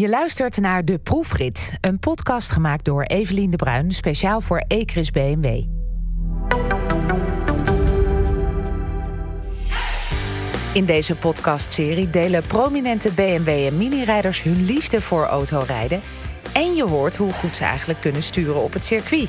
Je luistert naar De Proefrit, een podcast gemaakt door Evelien de Bruin, speciaal voor Ecris BMW. In deze podcastserie delen prominente BMW en minirijders hun liefde voor autorijden. En je hoort hoe goed ze eigenlijk kunnen sturen op het circuit.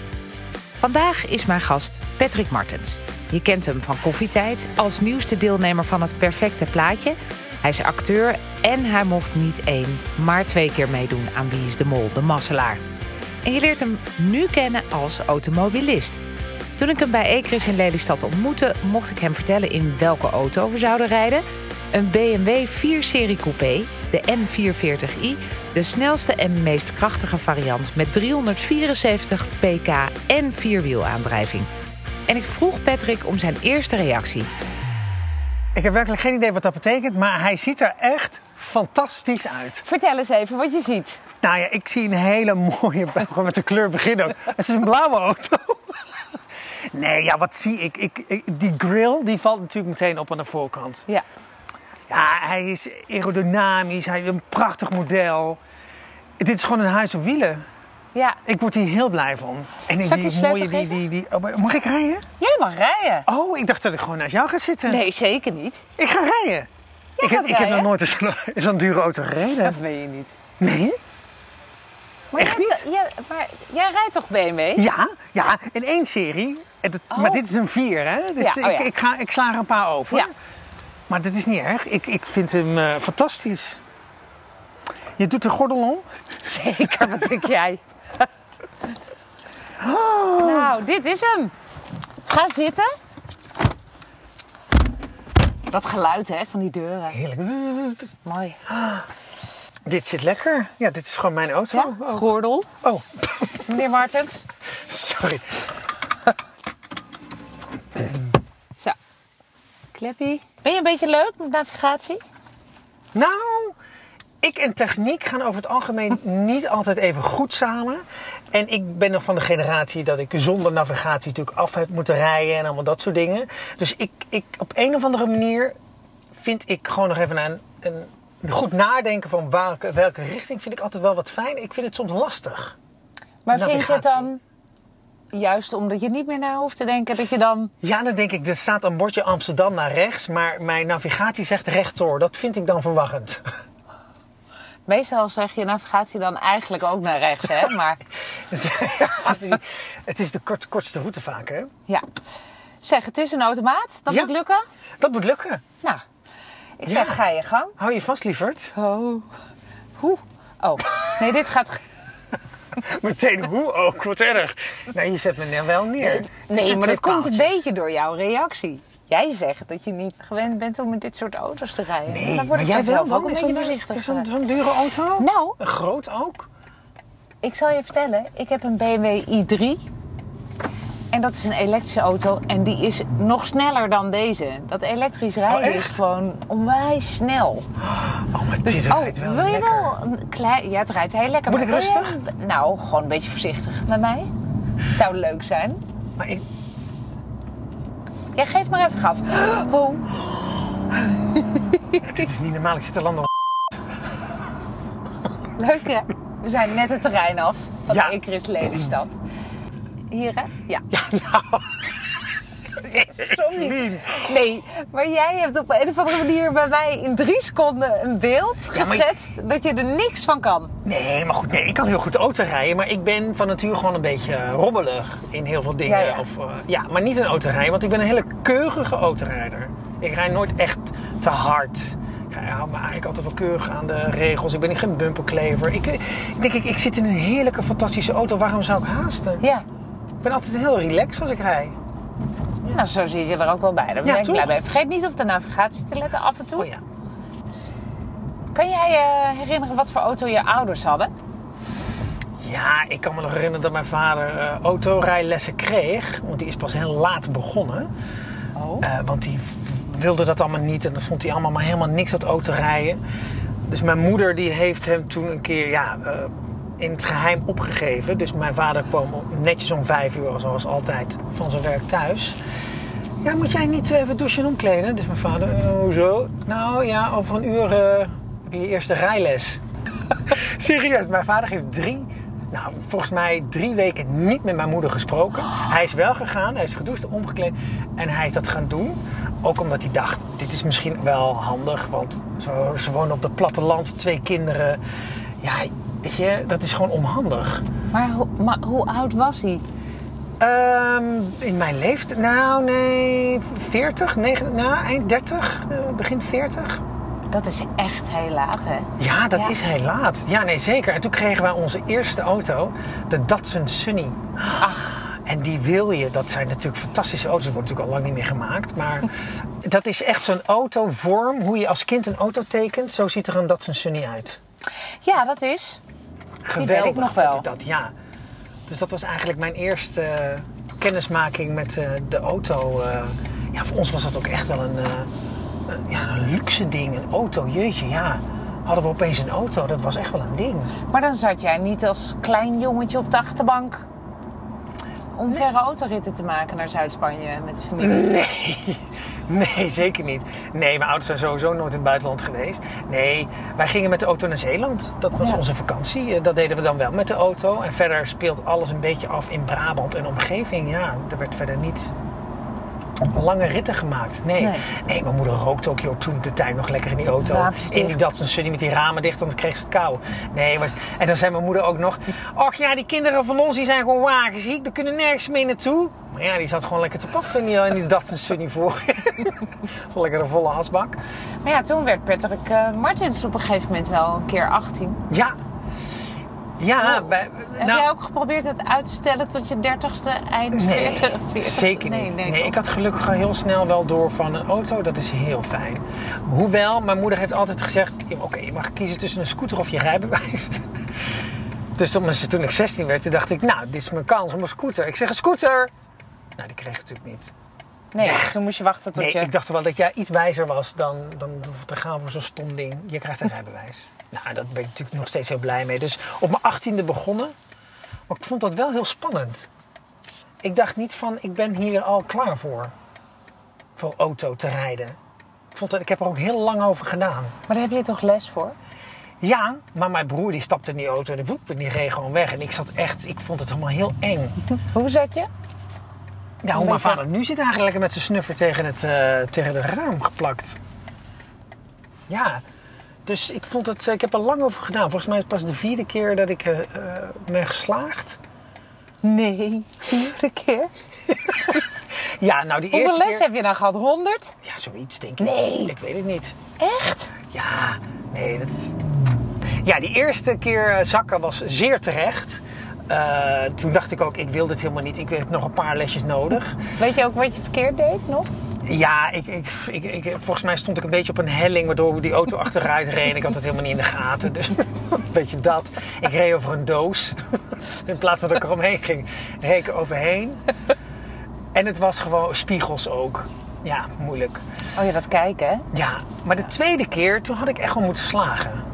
Vandaag is mijn gast Patrick Martens. Je kent hem van Koffietijd als nieuwste deelnemer van het perfecte plaatje. Hij is acteur en hij mocht niet één, maar twee keer meedoen aan Wie is de Mol, de masselaar. En je leert hem nu kennen als automobilist. Toen ik hem bij Ecris in Lelystad ontmoette, mocht ik hem vertellen in welke auto we zouden rijden. Een BMW 4-serie coupé, de M440i, de snelste en meest krachtige variant met 374 pk en vierwielaandrijving. En ik vroeg Patrick om zijn eerste reactie. Ik heb werkelijk geen idee wat dat betekent, maar hij ziet er echt fantastisch uit. Vertel eens even wat je ziet. Nou ja, ik zie een hele mooie, gewoon met de kleur beginnen ook. Het is een blauwe auto. Nee, ja, wat zie ik? Ik, ik? Die grill, die valt natuurlijk meteen op aan de voorkant. Ja. Ja, hij is aerodynamisch, hij heeft een prachtig model. Dit is gewoon een huis op wielen. Ja. Ik word hier heel blij van. En ik die sleutel die, die, die, oh, Mag ik rijden? Jij mag rijden. Oh, ik dacht dat ik gewoon naast jou ga zitten. Nee, zeker niet. Ik ga rijden. ik, heb, ik heb nog nooit zo'n- zo'n dure auto gereden. Dat weet je niet. Nee? Maar Echt jij- niet? jij- maar jij rijdt toch BMW? Ja, ja, in één serie. En dat- Maar Oh. dit is een vier, hè? Dus Ja, oh ik, ja. ik, ga, ik sla er een paar over. Ja. Maar dat is niet erg. Ik, ik vind hem eh, fantastisch. Je doet de gordel om. Zeker, wat denk jij? Oh. Nou, dit is hem. Ga zitten. Dat geluid hè, van die deuren. Heerlijk. Mooi. Dit zit lekker. Ja, dit is gewoon mijn auto. Ja, Oh, gordel. oh. Meneer Martens. sorry. Zo. Kleppie. Ben je een beetje leuk met navigatie? Nou, ik en techniek gaan over het algemeen niet altijd even goed samen. En ik ben nog van de generatie dat ik zonder navigatie natuurlijk af heb moeten rijden en allemaal dat soort dingen. Dus ik, ik op een of andere manier vind ik gewoon nog even een, een, goed nadenken van welke, welke richting vind ik altijd wel wat fijn. Ik vind het soms lastig. Maar vind je het dan juist omdat je niet meer na hoeft te denken dat je dan... Ja, dan denk ik, er staat een bordje Amsterdam naar rechts, maar mijn navigatie zegt rechtdoor. Dat vind ik dan verwarrend. Meestal zeg je navigatie dan eigenlijk ook naar rechts, hè? Maar ja, precies. het is de kort, kortste route vaak, hè? ja. Zeg, het is een automaat. Dat Ja. moet lukken. Dat moet lukken. Nou, ik Ja. zeg, ga je gang. Hou je vast, lieverd. Oh. Hoe? Oh. Nee, dit gaat... Meteen hoe ook, wat erg. Nee, je zet me wel neer. Het Nee, zijn maar dat komt een beetje door jouw reactie. Jij zegt dat je niet gewend bent om met dit soort auto's te rijden. Nee, dan word maar ik jij zelf wel ook een beetje voorzichtig. Zo'n zo'n dure auto? Nou, Een groot ook? ik zal je vertellen. Ik heb een BMW i3. En dat is een elektrische auto. En die is nog sneller dan deze. Dat elektrisch rijden Oh, echt? is gewoon onwijs snel. Oh, maar dit oh, rijdt wel wil je lekker. wel een klein... Ja, het rijdt heel lekker. Moet maar ik je rustig? Nou, gewoon een beetje voorzichtig met mij. Zou leuk zijn. Maar ik, Jij geeft maar even gas. Oh. dit is niet normaal, ik zit te landen op. Leuk hè? We zijn net het terrein af van Ja. de Ecris Lelystad. Hier hè? Ja. Ja, nou. Sorry. Nee, maar jij hebt op een of andere manier bij mij in drie seconden een beeld maar- geschetst dat je er niks van kan. Nee, maar goed, nee, ik kan heel goed auto rijden, maar ik ben van nature gewoon een beetje eh, robbelig in heel veel dingen. Ja, ja. Of, eh, ja, maar niet een autorijder, want ik ben een hele keurige autorijder. Ik rijd nooit echt te hard. Ik hou me eigenlijk altijd wel keurig aan de regels. Ik ben niet geen bumperklever. Ik, ik denk, ik, ik zit in een heerlijke, fantastische auto. Waarom zou ik haasten? Ja. Ik ben altijd heel relaxed als ik rij. Nou, zo zit je er ook wel bij. Daar ben Ja, ik toch? blij mee. Vergeet niet op de navigatie te letten af en toe. Oh ja. Kan jij je herinneren wat voor auto je ouders hadden? Ja, ik kan me nog herinneren dat mijn vader eh, autorijlessen kreeg. Want die is pas heel laat begonnen. Oh. Eh, want die wilde dat allemaal niet en dat vond hij allemaal maar helemaal niks dat autorijden. Dus mijn moeder die heeft hem toen een keer ja, eh, in het geheim opgegeven. Dus mijn vader kwam netjes om vijf uur, zoals altijd, van zijn werk thuis. Ja, moet jij niet even douchen en omkleden? Dus mijn vader, "Eh, hoezo? Nou ja, over een uur heb je eerste rijles. Serieus, mijn vader heeft drie, nou volgens mij drie weken niet met mijn moeder gesproken. Hij is wel gegaan, hij is gedoucht, omgekleed en hij is dat gaan doen. Ook omdat hij dacht, dit is misschien wel handig, want ze wonen op het platteland, twee kinderen. Ja, weet je, dat is gewoon onhandig. Maar, hoe- maar hoe oud was hij? Ehm, in mijn leeftijd, nou nee, 40, 9, nou, eind 30, eh, begin 40. Dat is echt heel laat, hè? Ja, dat Ja. is heel laat. Ja, nee, zeker. En toen kregen wij onze eerste auto, de Datsun Sunny. Ach, En die wil je, dat zijn natuurlijk fantastische auto's, die worden natuurlijk al lang niet meer gemaakt. Maar dat is echt zo'n autovorm, hoe je als kind een auto tekent, zo ziet er een Datsun Sunny uit. ja, dat is. Geweldig weet ik nog wel. ik dat, ja. Dus dat was eigenlijk mijn eerste eh, kennismaking met eh, de auto. eh. ja, voor ons was dat ook echt wel een, een, ja, een luxe ding. Een auto, jeetje, ja. Hadden we opeens een auto, dat was echt wel een ding. Maar dan zat jij niet als klein jongetje op de achterbank om verre autoritten te maken naar Zuid-Spanje met de familie. Nee, nee, zeker niet. Nee, mijn ouders zijn sowieso nooit in het buitenland geweest. Nee, wij gingen met de auto naar Zeeland. Dat was Ja. onze vakantie. Eh, Dat deden we dan wel met de auto. En verder speelt alles een beetje af in Brabant en omgeving. Ja, er werd verder niet lange ritten gemaakt. Nee. Nee. nee. mijn moeder rookte ook joh, toen de tijd nog lekker in die auto. In die. Datsun Sunny met die ramen dicht, dan kreeg ze het kou. Nee, maar, en dan zei mijn moeder ook nog... Och ja, die kinderen van ons die zijn gewoon wagenziek. Die kunnen nergens mee naartoe. Maar ja, die zat gewoon lekker te paffen in die, Datsun Sunny voor. gewoon lekker een volle asbak. Maar ja, toen werd Patrick eh, Martins op een gegeven moment wel een keer 18. Ja. Ja, wij- Heb nou, jij ook geprobeerd het uit te stellen tot je 30ste, eind Nee, 40, 40ste? zeker Nee, niet. nee, ik had gelukkig al heel snel wel door van een auto. Dat is heel fijn. Hoewel, mijn moeder heeft altijd gezegd... Oké, je mag kiezen tussen een scooter of je rijbewijs. Dus toen, toen ik 16 werd, dacht ik... Nou, dit is mijn kans om een scooter. Ik zeg een scooter! Nou, die kreeg ik natuurlijk niet. Nee, toen moest je wachten tot Nee, je... ik dacht wel dat jij iets wijzer was dan, dan te gaan voor zo'n stom ding. Je krijgt een rijbewijs. Nou, daar ben ik natuurlijk nog steeds heel blij mee. Dus op mijn achttiende begonnen. Maar ik vond dat wel heel spannend. Ik dacht niet van, ik ben hier al klaar voor. Voor auto te rijden. Ik, vond dat, ik heb er ook heel lang over gedaan. Maar daar heb je toch les voor? Ja, maar mijn broer die stapte in die auto en die, boep, en die reed gewoon weg. En ik zat echt, ik vond het helemaal heel eng. Hoe zat je? Ja, hoe mijn vader nu zit eigenlijk lekker met zijn snuffer tegen het, eh, tegen het raam geplakt. Ja, dus ik vond het, ik heb er lang over gedaan. Volgens mij is het pas de vierde keer dat ik eh, eh, ben geslaagd. Nee, vierde keer. Ja, nou die Hoeveel eerste les keer... heb je dan gehad? 100? Ja, zoiets denk ik. Nee. Ik weet het niet. Echt? Ja, nee, dat... Ja, die eerste keer eh, zakken was zeer terecht. Eh, toen dacht ik ook, ik wil dit helemaal niet. Ik heb nog een paar lesjes nodig. Weet je ook wat je verkeerd deed nog? Ja, ik, ik, ik, ik, volgens mij stond ik een beetje op een helling waardoor die auto achteruit reed. Ik had het helemaal niet in de gaten. Dus een beetje dat. Ik reed over een doos. In plaats van dat ik eromheen ging, reed ik er overheen. En het was gewoon spiegels ook. Ja, moeilijk. Oh ja, dat kijken, hè? Ja, maar de tweede keer, toen had ik echt wel moeten slagen.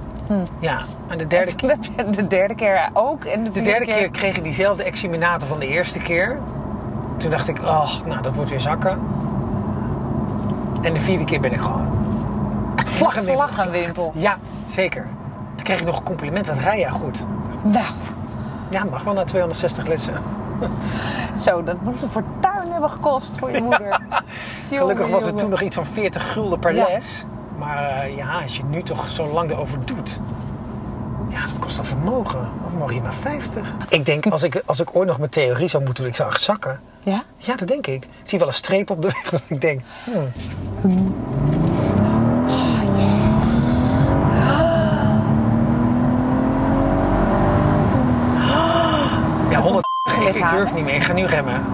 Ja, en de derde En je de derde keer ook. En de, De derde keer kreeg ik diezelfde examinator van de eerste keer. Toen dacht ik, oh, nou dat wordt weer zakken. En de vierde keer ben ik gewoon... Echt vlag en wimpel. Vlag en wimpel. Ja, zeker. Toen kreeg ik nog een compliment, wat rij jij goed. Nou, Ja, mag wel na 260 lessen. zo, dat moet een fortuin hebben gekost voor je moeder. Gelukkig was het toen nog iets van 40 gulden per Ja. les. Maar eh, ja, als je nu toch zo lang erover doet... Ja, dat kost dan vermogen. Of mag je maar 50? Ik denk, als ik, als ik ooit nog mijn theorie zou moeten doen, ik zou echt zakken. Ja? Ja, dat denk ik. Ik zie wel een streep op de weg dat ik denk, hmm, ja, 100 ik, ik durf niet meer. Ik ga nu remmen.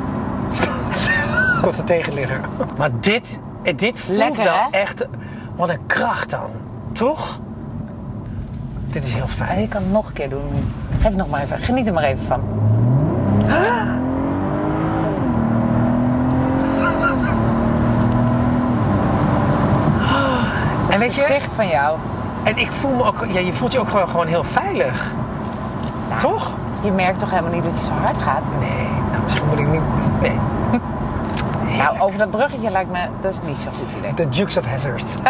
Komt er tegenligger. Maar dit, dit voelt Lekker, wel hè? echt, wat een kracht dan. Toch? Dit is heel fijn. je kan het nog een keer doen. Geef nog maar even. Geniet er maar even van. En weet je, Gezicht van jou. en ik voel me ook, ja, je voelt je ook gewoon, gewoon heel veilig. Nou, Toch? Je merkt toch helemaal niet dat je zo hard gaat? Nee, nou misschien moet ik niet. Nee, Nou, over dat bruggetje lijkt me, dat is niet zo'n goed idee. de Dukes of Hazzard.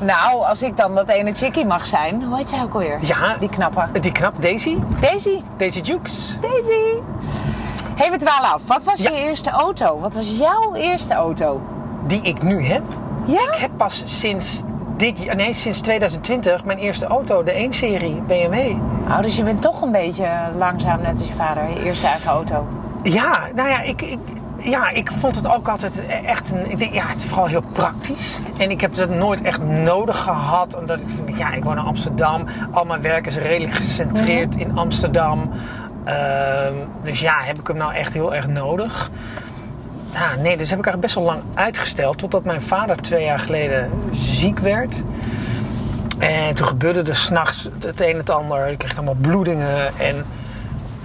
Nou, als ik dan dat ene chickie mag zijn, hoe heet zij ook alweer? Ja. Die knappe. Die knap, Daisy. Daisy. Daisy Jukes. Daisy. Hey, we dwalen af. Wat was Ja. je eerste auto? Wat was jouw eerste auto? Die ik nu heb. Ja? Ik heb pas sinds dit nee, sinds 2020 mijn eerste auto, de 1-serie BMW. Oh, dus je bent toch een beetje langzaam, net als je vader. Je eerste eigen auto. Ja, nou ja, ik, ik, ja, ik vond het ook altijd echt een. Ik denk, ja, het is vooral heel praktisch. En ik heb het nooit echt nodig gehad. Omdat ik vind, ja, ik woon in Amsterdam. Al mijn werk is redelijk gecentreerd in Amsterdam. Ehm, dus ja, heb ik hem nou echt heel erg nodig? Ja, nee, dus heb ik eigenlijk best wel lang uitgesteld. Totdat mijn vader twee jaar geleden ziek werd. En toen gebeurde er s'nachts het een en het ander. Ik kreeg allemaal bloedingen. En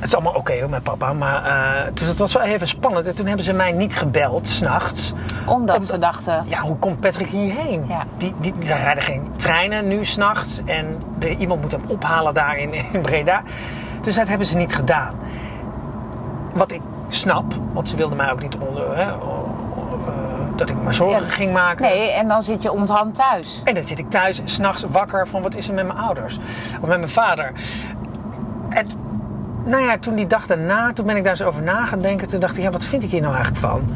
het is allemaal oké hoor, met papa. Maar, eh, dus het was wel even spannend. En toen hebben ze mij niet gebeld, s'nachts. Omdat ze dachten... Ja, hoe komt Patrick hierheen? Ja. Die, die, daar rijden geen treinen nu s'nachts. En de, iemand moet hem ophalen daar in, in Breda. Dus dat hebben ze niet gedaan. Wat ik snap, want ze wilden mij ook niet onder, hè, eh, dat ik me zorgen Ja. ging maken. Nee, en dan zit je onthand thuis. En dan zit ik thuis s'nachts wakker van wat is er met mijn ouders? Of met mijn vader. En nou ja, toen die dag daarna, toen ben ik daar eens over na gaan denken. Toen dacht ik, ja, wat vind ik hier nou eigenlijk van?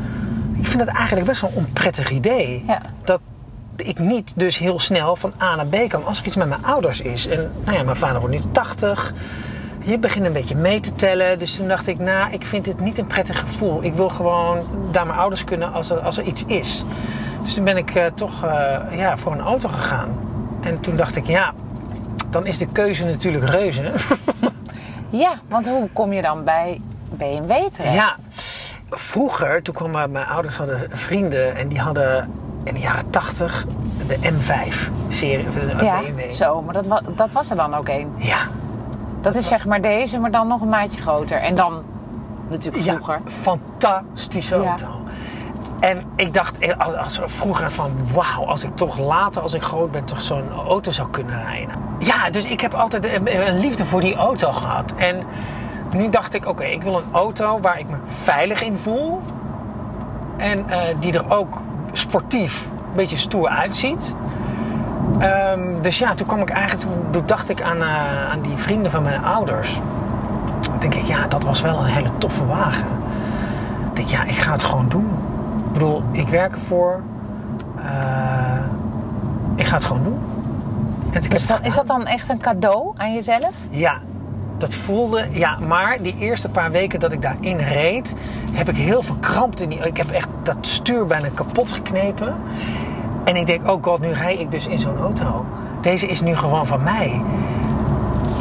Ik vind het eigenlijk best wel een onprettig idee. Ja. Dat ik niet dus heel snel van A naar B kan als er iets met mijn ouders is. En nou ja, mijn vader wordt nu 80. Je begint een beetje mee te tellen. Dus toen dacht ik, nou, ik vind dit niet een prettig gevoel. Ik wil gewoon daar mijn ouders kunnen als er, als er iets is. Dus toen ben ik eh, toch eh, ja, voor een auto gegaan. En toen dacht ik, ja, dan is de keuze natuurlijk reuze. Ja, want hoe kom je dan bij BMW terecht? Ja, vroeger, toen kwamen mijn ouders hadden vrienden en die hadden in de jaren 80 de M5-serie van de Ja, BMW. zo. Maar dat, wa- dat was er dan ook één. Ja, Dat is zeg maar deze, maar dan nog een maatje groter. En dan natuurlijk ja, vroeger. fantastische Ja. En ik dacht eh, als, vroeger van wauw, als ik toch later, als ik groot ben, toch zo'n auto zou kunnen rijden. Ja, dus ik heb altijd een, liefde voor die auto gehad. En nu dacht ik, oké, ik wil een auto waar ik me veilig in voel. En eh, die er ook sportief een beetje stoer uitziet. Ehm, dus ja, toen kwam ik eigenlijk, toen dacht ik aan, eh, aan die vrienden van mijn ouders. Dan denk ik, ja, dat was wel een hele toffe wagen. Ik denk, ja, ik ga het gewoon doen. Ik bedoel, ik werk ervoor. Eh, ik ga het gewoon doen. En ik heb Is het dat, is dat dan echt een cadeau aan jezelf? ja, dat voelde. Ja, maar die eerste paar weken dat ik daarin reed, heb ik heel veel kramp in die. Ik heb echt dat stuur bijna kapot geknepen. En ik denk, oh god, nu rij ik dus in zo'n auto. Deze is nu gewoon van mij.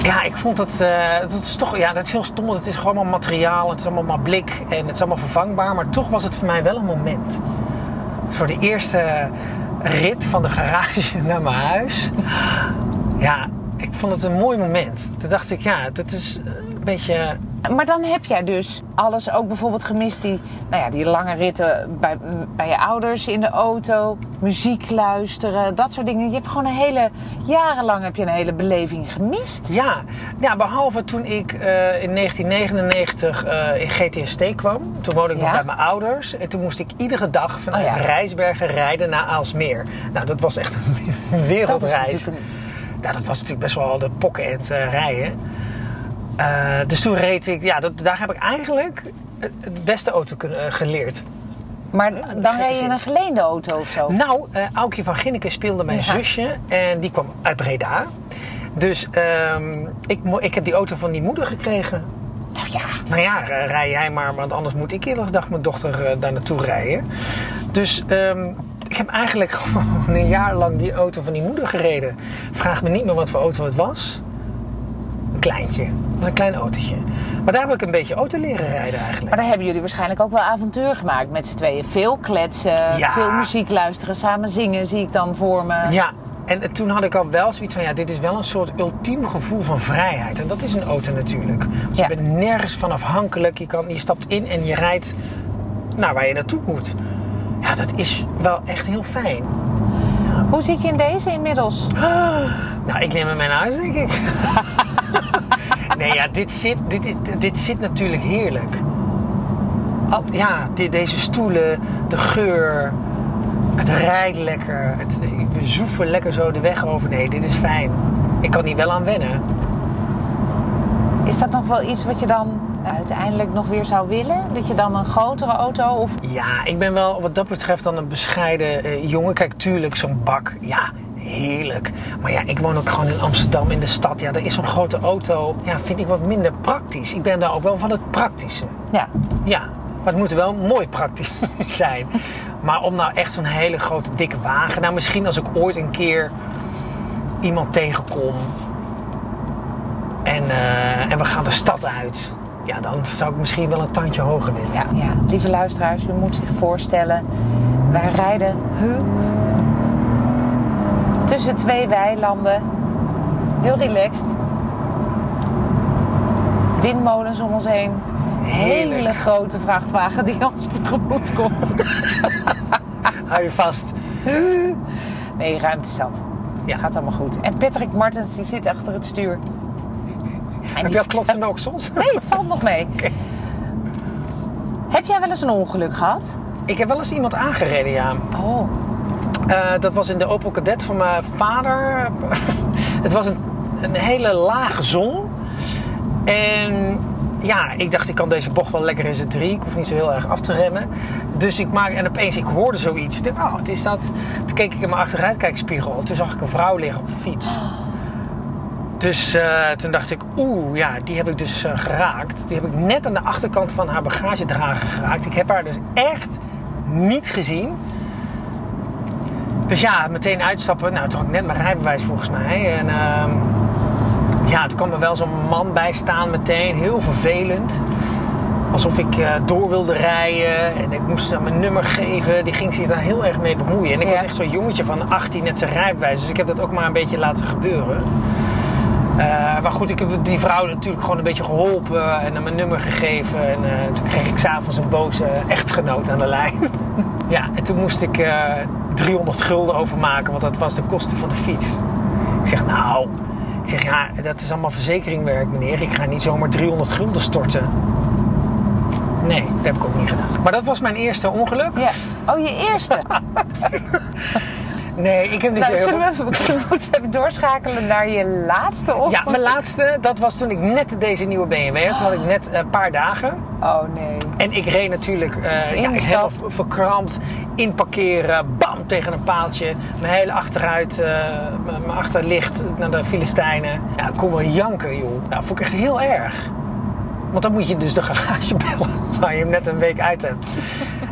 Ja, ik vond het. eh, dat is toch. Ja, dat is heel stom. want Het is gewoon allemaal materiaal. Het is allemaal maar blik. En het is allemaal vervangbaar. Maar toch was het voor mij wel een moment. Voor de eerste rit van de garage naar mijn huis. Ja, ik vond het een mooi moment. Toen dacht ik, ja, dat is een beetje. Maar dan heb jij dus alles ook bijvoorbeeld gemist. Die, nou ja, die lange ritten bij, bij je ouders in de auto. Muziek luisteren, dat soort dingen. Je hebt gewoon een hele... Jarenlang heb je een hele beleving gemist. Ja, ja behalve toen ik eh, in 1999 eh, in GTST kwam. Toen woonde ik nog bij mijn ouders. En toen moest ik iedere dag vanuit Oh ja. Rijsbergen rijden naar Aalsmeer. Nou, dat was echt een Dat is wereldreis. natuurlijk een... Ja, dat was natuurlijk best wel de pokken en eh, rijden. Eh, dus toen reed ik, ja, dat, daar heb ik eigenlijk het beste auto kunnen, eh, geleerd. Maar gekke dan reed je in een geleende auto of zo. Nou, eh Aukje van Ginneke speelde mijn Ja. zusje en die kwam uit Breda. Dus ehm, ik, ik heb die auto van die moeder gekregen. Nou ja, Nou ja, rij jij maar, want anders moet ik iedere dag mijn dochter daar naartoe rijden. Dus ehm, ik heb eigenlijk gewoon een jaar lang die auto van die moeder gereden. Vraag me niet meer wat voor auto het was. Een kleintje. Was een klein autootje. Maar daar heb ik een beetje auto leren rijden eigenlijk. maar dan hebben jullie waarschijnlijk ook wel avontuur gemaakt met z'n tweeën. Veel kletsen, Ja. veel muziek luisteren, samen zingen zie ik dan voor me. Ja, en toen had ik al wel zoiets van, ja, dit is wel een soort ultiem gevoel van vrijheid. En dat is een auto natuurlijk. Ja. Je bent nergens van afhankelijk. Je, kan, je stapt in en je rijdt naar waar je naartoe moet. Ja, dat is wel echt heel fijn. Hoe zit je in deze inmiddels? Nou, ik neem hem mee naar huis, denk ik. nee, ja, dit zit, dit, is, dit zit natuurlijk heerlijk. Al, ja, di- deze stoelen, de geur. Het rijdt lekker. Het, we zoeven lekker zo de weg over. Nee, dit is fijn. Ik kan hier wel aan wennen. Is dat nog wel iets wat je dan uiteindelijk nog weer zou willen? Dat je dan een grotere auto of... Ja, ik ben wel wat dat betreft dan een bescheiden eh, jongen. Kijk, tuurlijk, zo'n bak, ja, heerlijk. Maar ja, ik woon ook gewoon in Amsterdam, in de stad. Ja, daar is zo'n grote auto, ja, vind ik wat minder praktisch. Ik ben daar ook wel van het praktische. Ja. Ja, maar het moet wel mooi praktisch zijn. Maar om nou echt zo'n hele grote, dikke wagen... Nou, misschien als ik ooit een keer iemand tegenkom... En, eh, en we gaan de stad uit... Ja, dan zou ik misschien wel een tandje hoger willen. Ja, ja. Lieve luisteraars, u moet zich voorstellen... Wij rijden huh, tussen twee weilanden. Heel relaxed. Windmolens om ons heen. Hele grote vrachtwagen die ons tegemoet komt. Hou je vast. Nee, ruimte zat. Ja. Gaat allemaal goed. En Patrick Martens die zit achter het stuur. En Heb al klopt ook soms? Nee, het valt nog mee. Heb jij wel eens een ongeluk gehad? Ik heb wel eens iemand aangereden, ja. Oh, Eh, dat was in de Opel Kadett van mijn vader. het was een, een hele lage zon. En ja, ik dacht ik kan deze bocht wel lekker in z'n drie. Ik hoef niet zo heel erg af te remmen. Dus ik maak en opeens ik hoorde zoiets. Ik dacht, oh, wat is dat? Toen keek ik in mijn achteruitkijkspiegel. Toen zag ik een vrouw liggen op een fiets. Dus eh, toen dacht ik, oeh, ja, die heb ik dus eh, geraakt. Die heb ik net aan de achterkant van haar bagagedrager geraakt. Ik heb haar dus echt niet gezien. Dus ja, meteen uitstappen. Nou, toen had ik net mijn rijbewijs volgens mij. En ehm, ja, toen kwam er wel zo'n man bij staan meteen. Heel vervelend. Alsof ik eh, door wilde rijden. En ik moest hem mijn nummer geven. Die ging zich daar heel erg mee bemoeien. En ik Ja. was echt zo'n jongetje van 18 net zijn rijbewijs. Dus ik heb dat ook maar een beetje laten gebeuren. Eh, maar goed, ik heb die vrouw natuurlijk gewoon een beetje geholpen en hem mijn nummer gegeven. En eh, toen kreeg ik s'avonds een boze echtgenoot aan de lijn. ja, en toen moest ik eh 300 gulden overmaken, want dat was de kosten van de fiets. Ik zeg, nou, ik zeg, ja, dat is allemaal verzekeringwerk, meneer. Ik ga niet zomaar 300 gulden storten. Nee, dat heb ik ook niet gedaan. Maar dat was mijn eerste ongeluk. ja. Oh, je eerste. Nee, ik heb dus Nou, heel zullen we, we moeten even doorschakelen naar je laatste ongeluk? Ja, mijn laatste, dat was toen ik net deze nieuwe BMW had. Toen had ik net een paar dagen. Oh nee. En ik reed natuurlijk uh, In ja, de helemaal stad. verkrampt, inparkeren, bam, tegen een paaltje. Mijn hele achteruit, eh, mijn achterlicht naar de Filistijnen. Ja, ik kon wel janken, joh. Ja, vond ik echt heel erg. Want dan moet je dus de garage bellen waar je hem net een week uit hebt.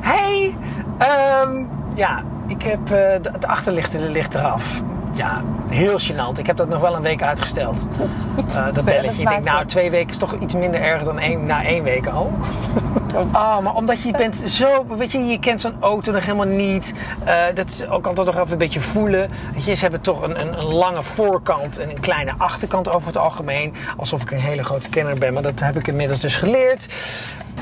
hey, ehm, ja, ik heb eh, het achterlicht ligt eraf. Ja, heel gênant. Ik heb dat nog wel een week uitgesteld. Eh, dat belletje. Ik denk, nou, twee weken is toch iets minder erg dan één, na één week al. Oh, maar omdat je bent zo, weet je, je kent zo'n auto nog helemaal niet. Eh, dat is ook altijd nog even een beetje voelen. Weet je, ze hebben toch een, een, een lange voorkant en een kleine achterkant over het algemeen. Alsof ik een hele grote kenner ben, maar dat heb ik inmiddels dus geleerd.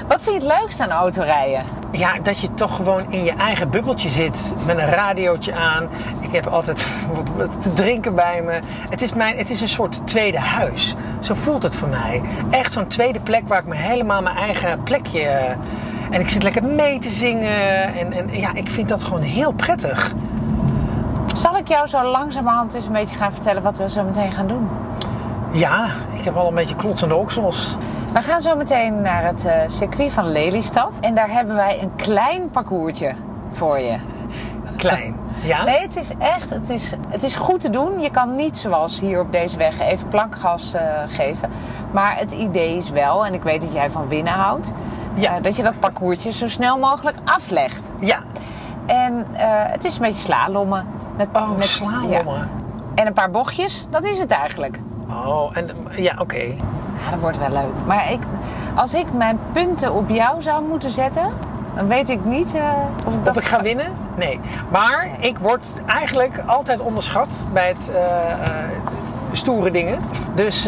Wat vind je het leukst aan autorijden? Ja, dat je toch gewoon in je eigen bubbeltje zit met een radiootje aan. Ik heb altijd wat, te drinken bij me. Het is, mijn, het is een soort tweede huis. Zo voelt het voor mij. Echt zo'n tweede plek waar ik me helemaal mijn eigen plekje... eh, En ik zit lekker mee te zingen. En, en ja, ik vind dat gewoon heel prettig. Zal ik jou zo langzamerhand eens een beetje gaan vertellen wat we zo meteen gaan doen? Ja, ik heb al een beetje klotsende oksels. We gaan zo meteen naar het eh, circuit van Lelystad. En daar hebben wij een klein parcoursje voor je. Klein. Ja? Nee, het is echt, het is, het is goed te doen. Je kan niet zoals hier op deze weg even plankgas eh, geven. Maar het idee is wel, en ik weet dat jij van winnen houdt... Ja. eh, dat je dat parcoursje zo snel mogelijk aflegt. Ja. En het is een beetje slalommen. Met, Oh, met- slalommen. ja. En een paar bochtjes, dat is het eigenlijk. Oh, en ja, oké. Ja, dat wordt wel leuk. Maar ik, als ik mijn punten op jou zou moeten zetten, dan weet ik niet eh, of ik dat Of ik ga winnen? Nee. Maar ik word eigenlijk altijd onderschat bij het eh, eh, stoere dingen. Dus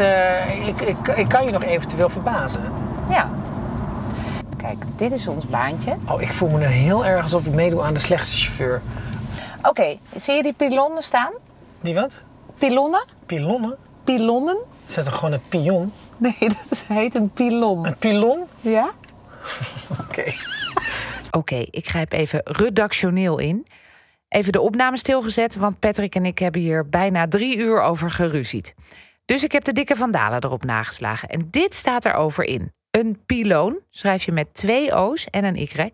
ik, ik, ik kan je nog eventueel verbazen. Ja. Kijk, dit is ons baantje. Oh, ik voel me nu heel erg alsof ik meedoe aan de slechtste chauffeur. Oké, zie je die pilonnen staan? Die wat? Pilonnen? Pilonnen? Pilonnen? Is dat toch gewoon een pion? Nee, dat is- heet een pilon. Een pilon? Ja? Oké. Oké, ik grijp even redactioneel in. Even de opname stilgezet, want Patrick en ik hebben hier bijna drie uur over geruzied. Dus ik heb de dikke vandalen erop nageslagen. En dit staat erover in. Een pyloon, schrijf je met twee O's en een Y,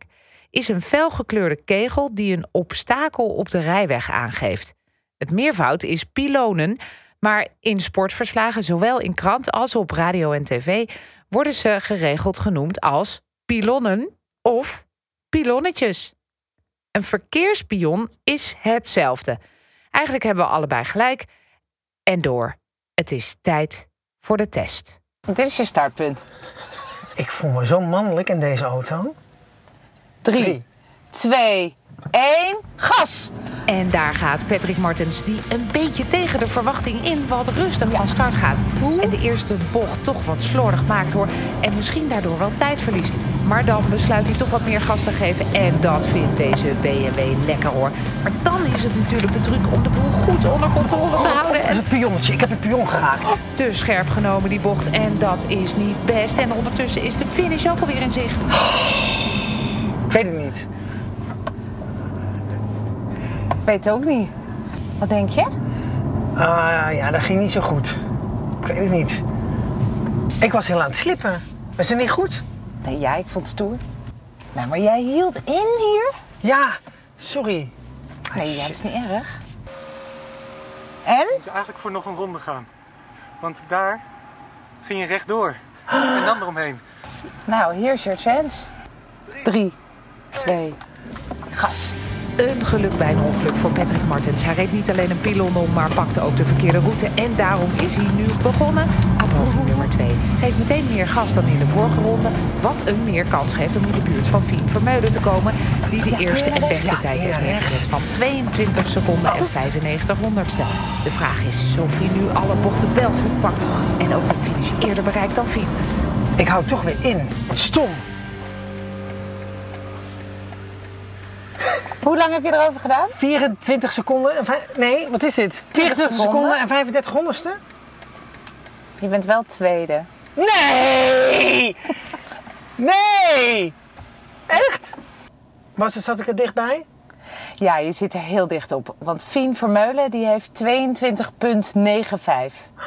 is een felgekleurde kegel die een obstakel op de rijweg aangeeft. Het meervoud is pylonen, maar in sportverslagen, zowel in krant als op radio en tv, worden ze geregeld genoemd als pilonnen of pilonnetjes. Een verkeerspion is hetzelfde. Eigenlijk hebben we allebei gelijk. En door. Het is tijd voor de test. Dit is je startpunt. Ik voel me zo mannelijk in deze auto. Drie, Drie. twee, één, gas! En daar gaat Patrick Martens, die een beetje tegen de verwachting in wat rustig van start gaat. En de eerste bocht toch wat slordig maakt hoor. En misschien daardoor wel tijd verliest. Maar dan besluit hij toch wat meer gas te geven. En dat vindt deze BMW lekker hoor. Maar dan is het natuurlijk de truc om de boel goed onder controle te houden. Dat is En een pionnetje. Ik heb een pion geraakt. te scherp genomen die bocht. En dat is niet best. En ondertussen is de finish ook alweer in zicht. Ik weet het niet. Ik weet het ook niet. Wat denk je? Ah ja, dat ging niet zo goed. Ik weet het niet. Ik was heel aan het slippen. Was het niet goed? Nee, ja, ik vond het stoer. Nou, maar jij hield in hier? Ja, sorry. Nee, ja, dat is niet erg. En? moet eigenlijk voor nog een ronde gaan. Want daar ging je rechtdoor. En dan eromheen. Nou, hier is your chance. Drie, twee, gas. Een geluk bij een ongeluk voor Patrick Martens. Hij reed niet alleen een pilon om, maar pakte ook de verkeerde route. En daarom is hij nu begonnen aan poging nummer 2. Geeft meteen meer gas dan in de vorige ronde. Wat een meer kans geeft om in de buurt van Fien Vermeulen te komen. Die de eerste en beste tijd heeft neergezet van 22 seconden en 95 honderdste. De vraag is of hij nu alle bochten wel goed pakt. En ook de finish eerder bereikt dan Fien. Ik hou toch weer in. Wat stom. Hoe lang heb je erover gedaan? 24 seconden en Nee, wat is dit? 24 seconden? seconden en 35 honderdste? Je bent wel tweede. Nee! Nee! Echt? Was het, zat ik er dichtbij? Ja, je zit er heel dicht op. Want Fien Vermeulen die heeft 22,95.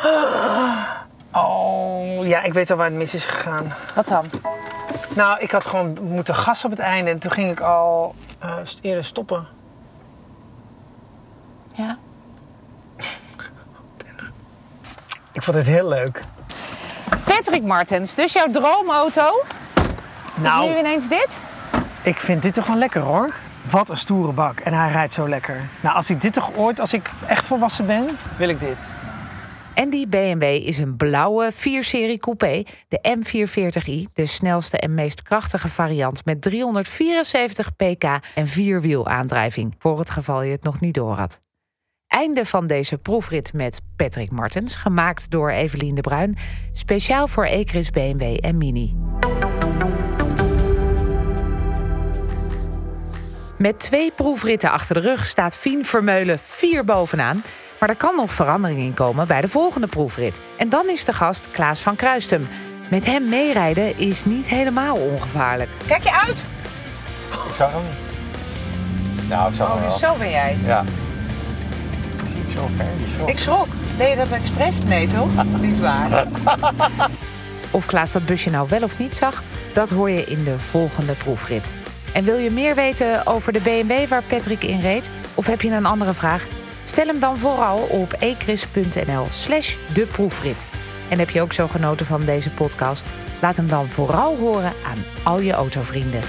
Oh, ja, ik weet al waar het mis is gegaan. Wat dan? Nou, ik had gewoon moeten gas op het einde en toen ging ik al eh, eerder stoppen. Ja. Ik vond het heel leuk. Patrick Martens, dus jouw droomauto? Nu Nou, ineens dit? ik vind dit toch wel lekker hoor. Wat een stoere bak en hij rijdt zo lekker. Nou, als ik dit toch ooit, als ik echt volwassen ben, wil ik dit. En die BMW is een blauwe 4-serie coupé, de M440i, de snelste en meest krachtige variant met 374 pk en vierwielaandrijving, voor het geval je het nog niet door had. Einde van deze proefrit met Patrick Martens, gemaakt door Evelien de Bruin, speciaal voor Ecris BMW en Mini. Met twee proefritten achter de rug staat Fien Vermeulen vier bovenaan. Maar er kan nog verandering in komen bij de volgende proefrit. En dan is de gast Klaas van Kruistum. Met hem meerijden is niet helemaal ongevaarlijk. Kijk je uit? Ik zag hem. Nou, ik zag hem Oh, wel. dus zo ben jij. Ja. Zie ik zo ver, die schrok. Ik schrok. Deed je dat expres? Nee, toch? Niet waar. Of Klaas dat busje nou wel of niet zag, dat hoor je in de volgende proefrit. En wil je meer weten over de BMW waar Patrick in reed? Of heb je een andere vraag? Stel hem dan vooral op ecris.nl slash de proefrit. En heb je ook zo genoten van deze podcast? Laat hem dan vooral horen aan al je autovrienden.